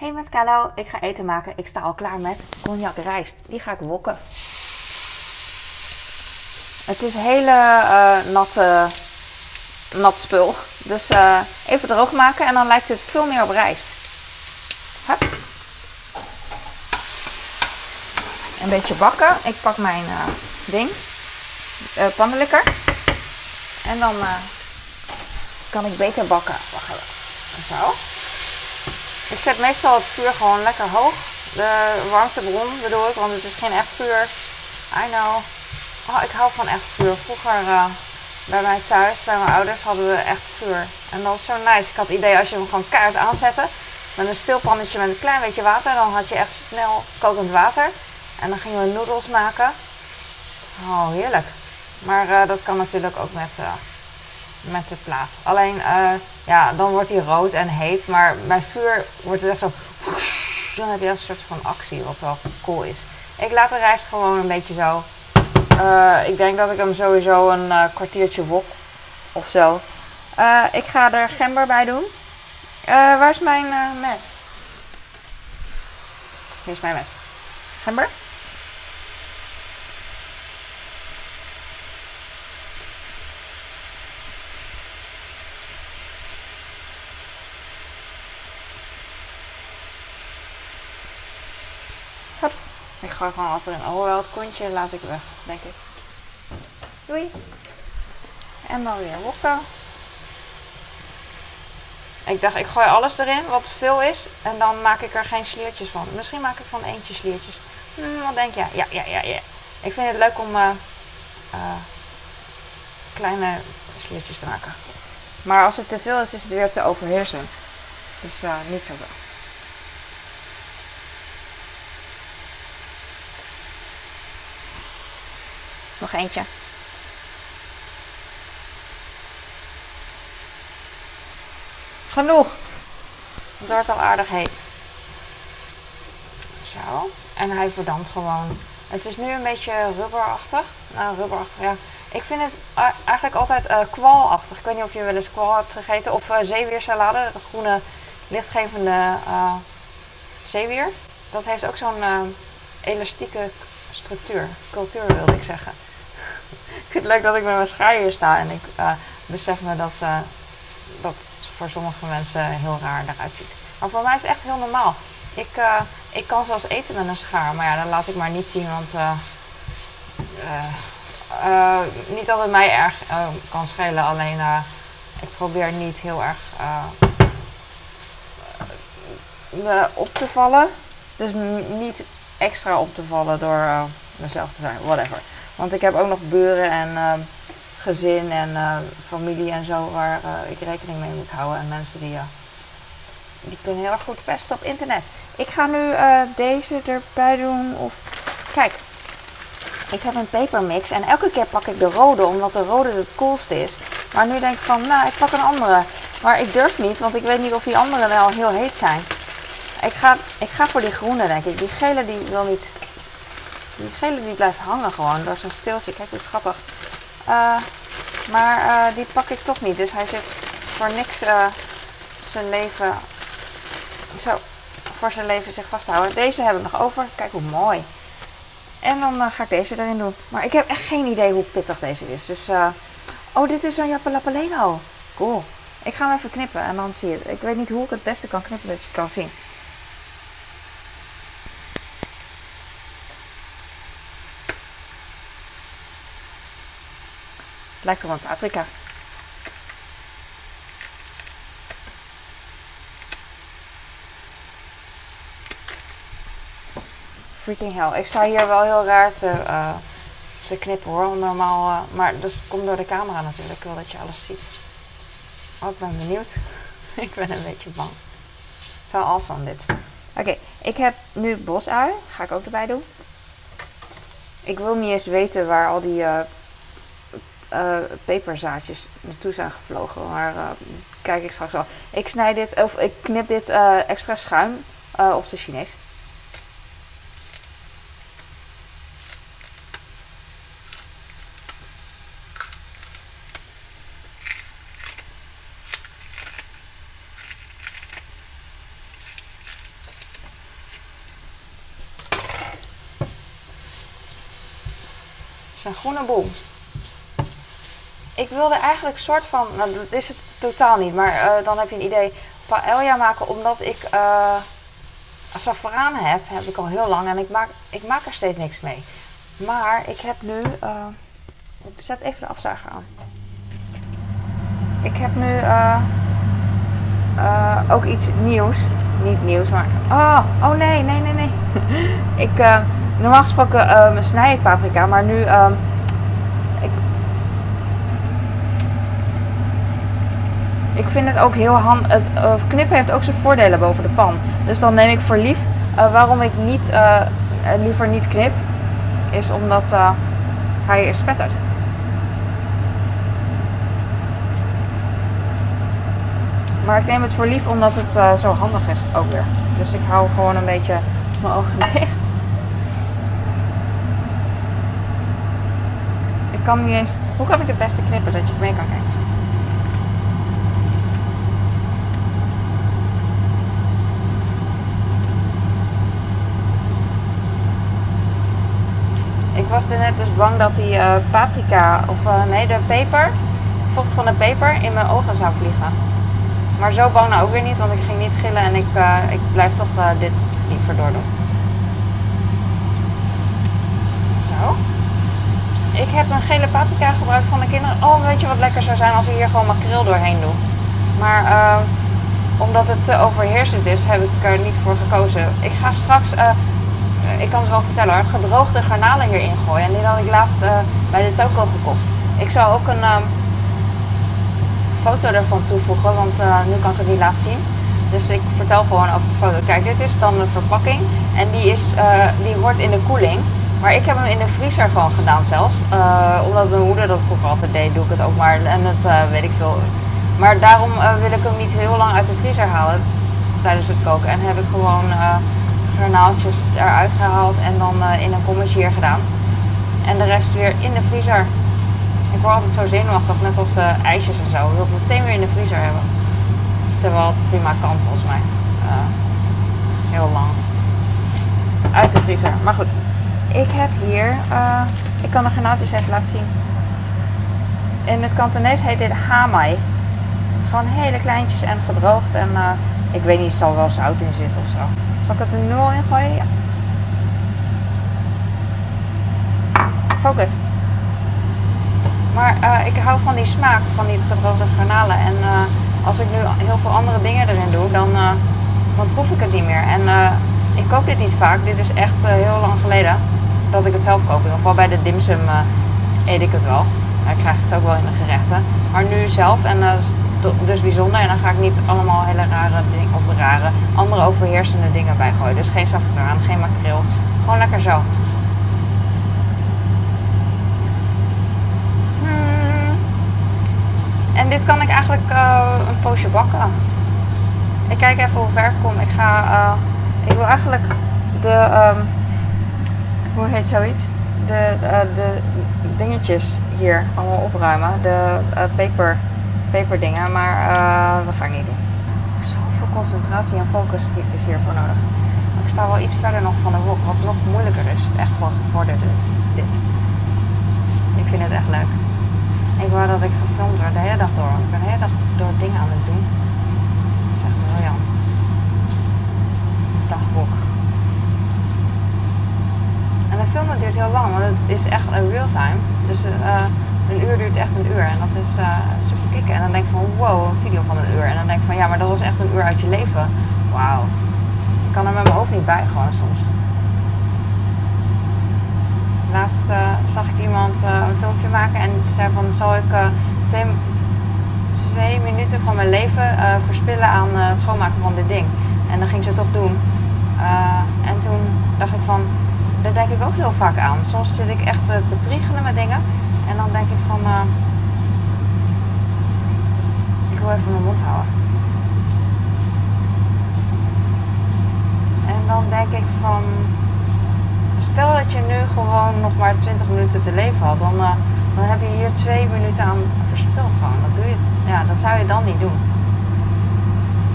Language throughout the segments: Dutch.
Hey met Carlo, ik ga eten maken. Ik sta al klaar met cognac rijst. Die ga ik wokken. Het is hele uh, natte, nat spul. Dus uh, even droog maken en dan lijkt het veel meer op rijst. Hup. Een beetje bakken. Ik pak mijn uh, ding. Pannenlikker. En dan kan ik beter bakken. Wacht even. Zo. Ik zet meestal het vuur gewoon lekker hoog. De warmtebron bedoel ik, want het is geen echt vuur. I know. Oh, ik hou van echt vuur. Vroeger uh, bij mij thuis, bij mijn ouders, hadden we echt vuur. En dat was zo nice. Ik had het idee als je hem gewoon kaart aanzette. Met een stilpannetje met een klein beetje water. Dan had je echt snel kokend water. En dan gingen we noedels maken. Oh, heerlijk. Maar uh, dat kan natuurlijk ook met... Uh, met de plaat. Alleen, uh, ja, dan wordt hij rood en heet. Maar bij vuur wordt het echt zo... Dan heb je een soort van actie, wat wel cool is. Ik laat de rijst gewoon een beetje zo. Uh, ik denk dat ik hem sowieso een uh, kwartiertje wok of zo. ik ga er gember bij doen. waar is mijn mes? Hier is mijn mes. Gember? Hup. Gewoon alles erin. Oh, wel het kontje laat ik weg, denk ik. Doei. En dan weer wokken. Ik dacht, ik gooi alles erin wat veel is. En dan maak ik er geen sliertjes van. Misschien maak ik van eentje sliertjes. Hm, wat denk je? Ja, ja, ja, ja. Ik vind het leuk om uh, uh, kleine sliertjes te maken. Maar als het te veel is, is het weer te overheersend. Dus uh, niet zo wel. Nog eentje. Genoeg. Het wordt al aardig heet. Zo. En hij verdampt gewoon. Het is nu een beetje rubberachtig. Nou, rubberachtig, ja. Ik vind het eigenlijk altijd uh, kwalachtig. Ik weet niet of je wel eens kwal hebt gegeten. Of uh, zeewiersalade. De groene lichtgevende uh, zeewier. Dat heeft ook zo'n elastieke structuur. Cultuur wilde ik zeggen. Vind het leuk dat ik met mijn schaar sta en ik uh, besef me dat, uh, dat voor sommige mensen heel raar eruit ziet. Maar voor mij is het echt heel normaal. Ik, uh, ik kan zelfs eten met een schaar, maar ja, dat laat ik maar niet zien, want niet dat het mij erg kan schelen, alleen ik probeer niet heel erg op te vallen. Dus niet extra op te vallen door mezelf te zijn, whatever. Want ik heb ook nog buren en uh, gezin en uh, familie en zo waar uh, ik rekening mee moet houden. En mensen die, die kunnen heel erg goed pesten op internet. Ik ga nu deze erbij doen. Of kijk, ik heb een pepermix en elke keer pak ik de rode omdat de rode het coolste is. Maar nu denk ik van, nou ik pak een andere. Maar ik durf niet, want ik weet niet of die andere wel heel heet zijn. Ik ga, ik ga voor die groene denk ik. Die gele die wil niet die gele die blijft hangen gewoon. Is een stiltje. Kijk, dit is schattig. Uh, maar uh, die pak ik toch niet. Dus hij zit voor niks uh, zijn leven... Zo, voor zijn leven zich vasthouden. Deze heb ik nog over. Kijk hoe mooi. En dan ga ik deze erin doen. Maar ik heb echt geen idee hoe pittig deze is. Dus, oh, dit is zo'n Japalapaleno. Cool. Ik ga hem even knippen en dan zie je het. Ik weet niet hoe ik het beste kan knippen dat je het kan zien. Lijkt een paprika. Freaking hell. Ik sta hier wel heel raar te, uh, te knippen hoor. Normaal, uh, maar dat komt door de camera natuurlijk. Ik wil dat je alles ziet. Oh, ik ben benieuwd. ik ben een beetje bang. Zo awesome dit. Oké, ik heb nu bosui. Ga ik ook erbij doen. Ik wil niet eens weten waar al die uh, uh, peperzaadjes naartoe zijn gevlogen. Maar eh, kijk ik straks al. Ik snij dit, of ik knip dit eh, expres schuin op de Chinees. zijn groene boom. Ik wilde eigenlijk soort van, nou dat is het totaal niet, maar eh, dan heb je een idee, paella maken omdat ik uh, safraan heb, heb ik al heel lang en ik maak, ik maak er steeds niks mee. Maar ik heb nu, ik zet even de afzuiger aan. Ik heb nu ook iets nieuws. Niet nieuws, maar. Oh, oh nee, nee, nee, nee. ik, normaal gesproken snij ik paprika, maar nu. Ik vind het ook heel handig. Uh, knippen heeft ook zijn voordelen boven de pan. Dus dan neem ik voor lief. Uh, waarom ik niet, uh, liever niet knip, is omdat hij spettert. Maar ik neem het voor lief omdat het zo handig is ook weer. Dus ik hou gewoon een beetje mijn ogen dicht. Ik kan niet eens. Hoe kan ik het beste knippen dat je mee kan kijken? Was net dus bang dat die uh, paprika, of uh, nee, de peper, vocht van de peper in mijn ogen zou vliegen. Maar zo bang nou ook weer niet, want ik ging niet gillen en ik, uh, ik blijf toch dit liever doordoen. Zo. Ik heb een gele paprika gebruikt van de kinderen. Oh, weet je wat lekker zou zijn als ik hier gewoon makreel doorheen doe. Maar omdat het te overheersend is, heb ik er niet voor gekozen. Ik ga straks ik kan het wel vertellen hoor, gedroogde garnalen hierin gooien. En die had ik laatst uh, bij de toko gekocht. Ik zal ook een um, foto ervan toevoegen, want uh, nu kan ik het niet laten zien. Dus ik vertel gewoon over de foto. Kijk, dit is dan de verpakking en die, is, die hoort in de koeling. Maar ik heb hem in de vriezer gewoon gedaan zelfs. omdat mijn moeder dat vroeger altijd deed, doe ik het ook maar. En dat weet ik veel. Maar daarom wil ik hem niet heel lang uit de vriezer halen tijdens het koken. En heb ik gewoon garnaaltjes eruit gehaald en dan uh, in een kommetje hier gedaan. En de rest weer in de vriezer. Ik word altijd zo zenuwachtig, net als uh, ijsjes en zo. Ik wil het meteen weer in de vriezer hebben. Terwijl het prima kan volgens mij. Uh, heel lang. Uit de vriezer. Maar goed. Ik heb hier, ik kan de garnaaltjes even laten zien. In het Kantonees heet dit hamai. Gewoon hele kleintjes en gedroogd. En ik weet niet, zal wel zout in zitten of zo. Zal ik het er nu al in gooien? Ja. Focus. Maar uh, ik hou van die smaak van die gedroogde garnalen. En uh, als ik nu heel veel andere dingen erin doe, dan, uh, dan proef ik het niet meer. En ik kook dit niet vaak. Dit is echt heel lang geleden dat ik het zelf kook. In ieder geval bij de dimsum eet ik het wel. Ik krijg het ook wel in de gerechten. Maar nu zelf, en dus bijzonder. En dan ga ik niet allemaal hele rare dingen, of rare, andere overheersende dingen bij gooien. Dus geen safraan, geen makreel. Gewoon lekker zo. Hmm. En dit kan ik eigenlijk uh, een poosje bakken. Ik kijk even hoe ver ik kom. Ik ga, uh, ik wil eigenlijk de, um, hoe heet zoiets? De, de, de, dingetjes hier allemaal opruimen. De uh, paper peperdingen, maar uh, dat ga ik niet doen. Zoveel concentratie en focus is hiervoor nodig. Ik sta wel iets verder nog van de wok, wat nog moeilijker is. Echt wel gevorderd dit. Ik vind het echt leuk. Ik wou dat ik gefilmd werd de hele dag door, want ik ben de hele dag door dingen aan het doen. Dat is echt briljant. Dagboek. En de film duurt heel lang, want het is echt real time. Dus uh, een uur duurt echt een uur en dat is uh, super En dan denk ik van wow, een video van een uur. En dan denk ik van ja, maar dat was echt een uur uit je leven. Wauw. Ik kan er met mijn hoofd niet bij gewoon soms. Laatst uh, zag ik iemand uh, een filmpje maken en ze zei van zal ik twee, twee, minuten van mijn leven verspillen aan het schoonmaken van dit ding. En dan ging ze toch doen. en toen dacht ik van, daar denk ik ook heel vaak aan. Soms zit ik echt te priegelen met dingen. En dan denk ik van, even mijn mond houden. En dan denk ik van, stel dat je nu gewoon nog maar 20 minuten te leven had, dan, uh, dan heb je hier twee minuten aan verspild gewoon. Dat, doe je, ja, dat zou je dan niet doen.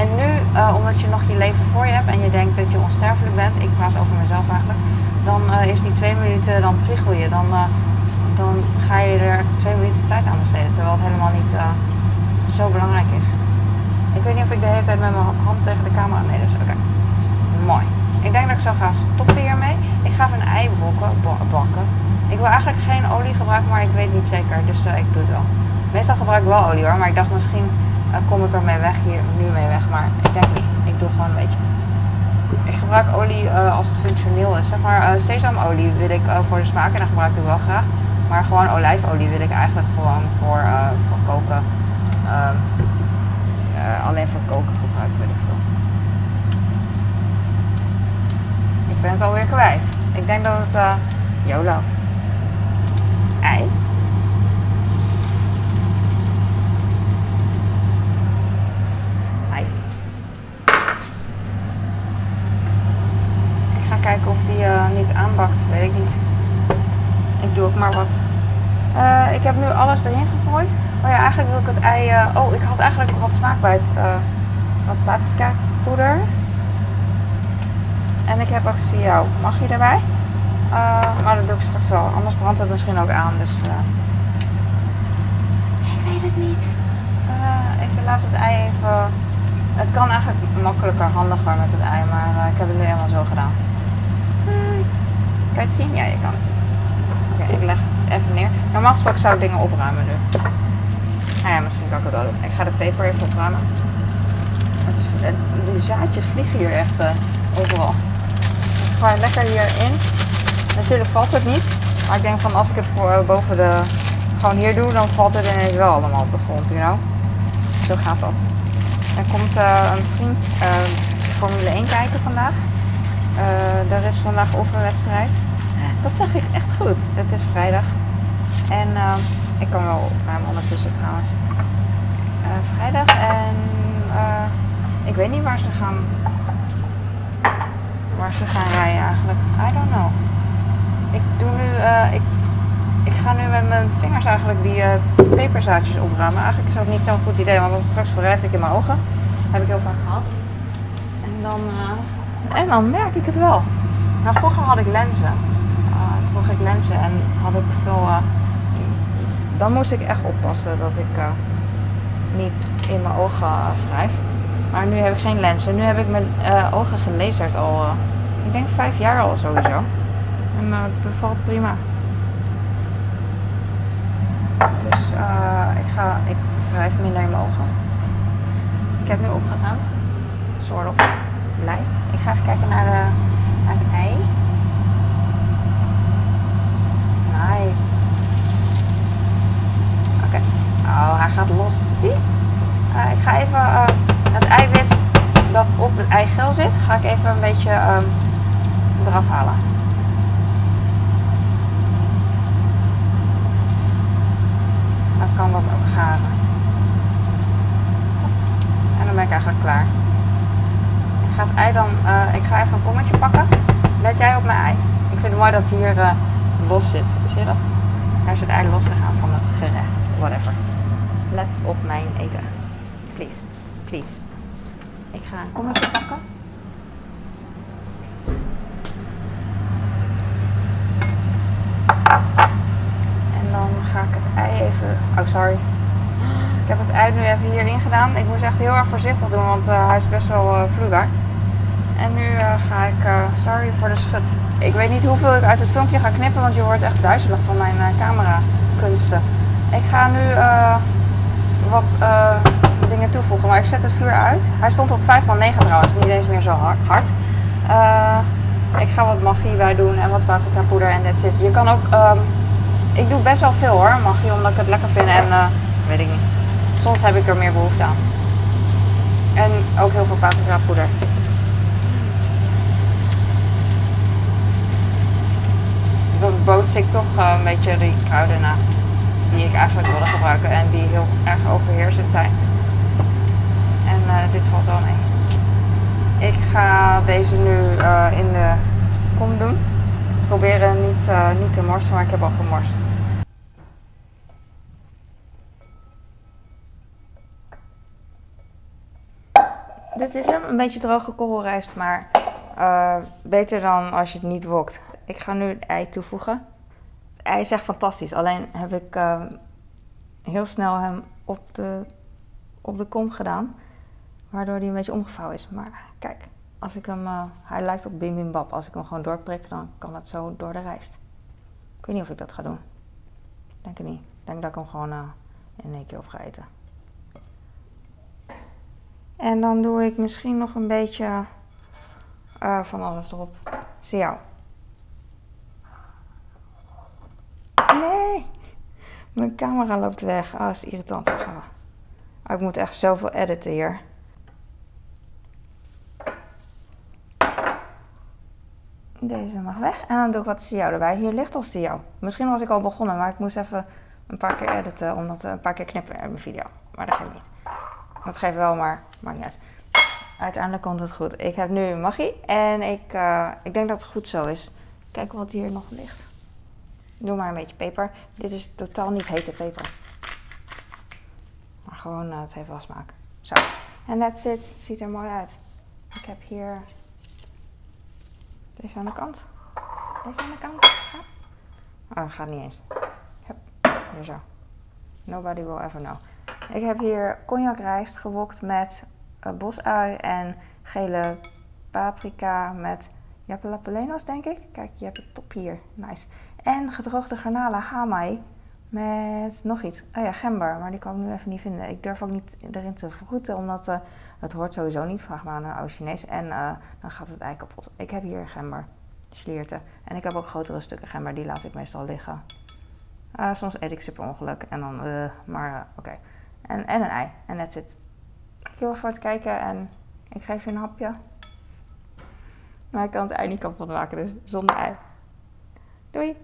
En nu, uh, omdat je nog je leven voor je hebt en je denkt dat je onsterfelijk bent, ik praat over mezelf eigenlijk, dan is die twee minuten, dan priegel je. Dan, dan ga je er twee minuten tijd aan besteden. Terwijl het helemaal niet eh, zo belangrijk is. Ik weet niet of ik de hele tijd met mijn hand tegen de camera. Nee, dus oké. Mooi. Ik denk dat ik zo ga stoppen hiermee. Ik ga even een ei bokken, bakken. Ik wil eigenlijk geen olie gebruiken, maar ik weet niet zeker. Dus uh, ik doe het wel. Meestal gebruik ik wel olie hoor, maar ik dacht misschien uh, kom ik er mee weg hier, nu mee weg. Maar ik denk niet. Ik doe gewoon een beetje. Ik gebruik olie uh, als het functioneel is. Zeg maar sesamolie wil ik voor de smaak en dat gebruik ik wel graag. Maar gewoon olijfolie wil ik eigenlijk gewoon voor, voor koken. Ehm, alleen voor koken gebruiken, weet ik veel. Ik ben het alweer kwijt. Ik denk dat het uh, YOLO. Ei. Ik ga kijken of die uh, niet aanbakt, weet ik niet. Ik doe ook maar wat. Uh, ik heb nu alles erin gegooid. Oh ja, eigenlijk wil ik het ei. Uh, oh, ik had eigenlijk wat smaak bij het. Uh, wat paprika poeder. En ik heb ook CEO. Mag je erbij? Maar dat doe ik straks wel. Anders brandt het misschien ook aan. Dus. Ik weet het niet. ik laat het ei even. Het kan eigenlijk makkelijker, handiger met het ei. Maar ik heb het nu helemaal zo gedaan. Kan je het zien? Ja, je kan het zien. Oké, okay, ik leg even neer. Normaal gesproken zou ik dingen opruimen nu. Nou ja, misschien kan ik het wel doen. Ik ga de paper even opruimen. Die zaadjes vliegen hier echt uh, overal. Ik ga lekker hierin. Natuurlijk valt het niet. Maar ik denk van als ik het voor, uh, boven de... Gewoon hier doe, dan valt het ineens wel allemaal op de grond, you know. Zo gaat dat. Er komt uh, een vriend Formule 1 kijken vandaag. er is vandaag oefenwedstrijd. Dat zag ik echt goed. Het is vrijdag. En ik kan wel opruimen ondertussen trouwens. Uh, vrijdag en uh, ik weet niet waar ze gaan. Waar ze gaan rijden eigenlijk. I don't know. Ik doe nu. Uh, ik, ik ga nu met mijn vingers eigenlijk die peperzaadjes opruimen. Eigenlijk is dat niet zo'n goed idee, want dan straks verrijf ik in mijn ogen. Heb ik heel vaak gehad. En dan, en dan merk ik het wel. Nou, vroeger had ik lenzen. Droeg ik lenzen en had ik veel dan moest ik echt oppassen dat ik uh, niet in mijn ogen uh, wrijf. Maar nu heb ik geen lenzen. Nu heb ik mijn ogen gelezerd al, ik denk vijf jaar al sowieso. En het bevalt prima. Dus ik, ga, ik wrijf minder in mijn ogen. Ik heb nu opgeruimd. Soort of blij. Ik ga even kijken naar, de, naar het ei. Nice. Oh, hij gaat los. Zie? Uh, ik ga even uh, het eiwit dat op het eigeel zit, ga ik even een beetje um, eraf halen. Dan kan dat ook garen. En dan ben ik eigenlijk klaar. Ik ga het ei dan, uh, ik ga even een kommetje pakken. Let jij op mijn ei. Ik vind het mooi dat hier los zit. Zie je dat? Daar het ei losgegaan van het gerecht. Whatever let op mijn eten. Please, please. Ik ga een kommetje pakken. En dan ga ik het ei even... Oh, sorry. Ik heb het ei nu even hierin gedaan. Ik moest echt heel erg voorzichtig doen, want uh, hij is best wel uh, vloeibaar. En nu uh, ga ik... sorry voor de schut. Ik weet niet hoeveel ik uit het filmpje ga knippen, want je wordt echt duizelig van mijn camera kunsten. Ik ga nu wat uh, dingen toevoegen. Maar ik zet het vuur uit. Hij stond op 5 van 9 trouwens, niet eens meer zo hard. Uh, ik ga wat magie bij doen en wat paprika poeder en that's it. Je kan ook, um, ik doe best wel veel hoor, magie, omdat ik het lekker vind en uh, weet ik niet. Soms heb ik er meer behoefte aan. En ook heel veel paprika poeder. Dan boots ik toch een beetje die kruiden na die ik eigenlijk wilde gebruiken en die heel erg overheersend zijn. En uh, dit valt wel mee. Ik ga deze nu uh, in de kom doen. Proberen niet, niet te morsen, maar ik heb al gemorst. Dit is een beetje droge korrelrijst, maar beter dan als je het niet wokt. Ik ga nu het ei toevoegen hij is echt fantastisch. Alleen heb ik uh, heel snel hem op de, op de kom gedaan. Waardoor hij een beetje omgevouwen is. Maar kijk, als ik hem, uh, hij lijkt op Bim Bim Bab. Als ik hem gewoon doorprik, dan kan het zo door de rijst. Ik weet niet of ik dat ga doen. Denk het niet. Ik denk dat ik hem gewoon uh, in één keer op ga eten. En dan doe ik misschien nog een beetje uh, van alles erop. Zie jou. Nee! Mijn camera loopt weg. Oh, is irritant. Oh, ik moet echt zoveel editen hier. Deze mag weg. En dan doe ik wat Siao erbij. Hier ligt al Siao. Misschien was ik al begonnen, maar ik moest even een paar keer editen. Omdat een paar keer knippen in mijn video. Maar dat geeft niet. Dat geeft wel, maar maakt niet uit. Uiteindelijk komt het goed. Ik heb nu magie. En ik, uh, ik denk dat het goed zo is. Kijk wat hier nog ligt. Doe maar een beetje peper. Dit is totaal niet hete peper. Maar gewoon, uh, het wel smaak. Zo. En that's it. Ziet er mooi uit. Ik heb hier deze aan de kant. Deze aan de kant. Ja. Oh, dat gaat niet eens. Hup. Hier zo. Nobody will ever know. Ik heb hier cognacrijst gewokt met uh, bosui en gele paprika met japelapelenos, denk ik. Kijk, je hebt het top hier. Nice. En gedroogde garnalen hamai met nog iets. Oh ja, gember, maar die kan ik nu even niet vinden. Ik durf ook niet erin te vroeten, omdat uh, het hoort sowieso niet. Vraag maar aan een oude Chinees. En uh, dan gaat het eigenlijk kapot. Ik heb hier gember, slierten. En ik heb ook grotere stukken gember, die laat ik meestal liggen. Uh, soms eet ik ze per ongeluk en dan, maar oké. En, en een ei. En that's it. Dankjewel voor het kijken en ik geef je een hapje. Maar ik kan het ei niet kapot maken, dus zonder ei. Doei!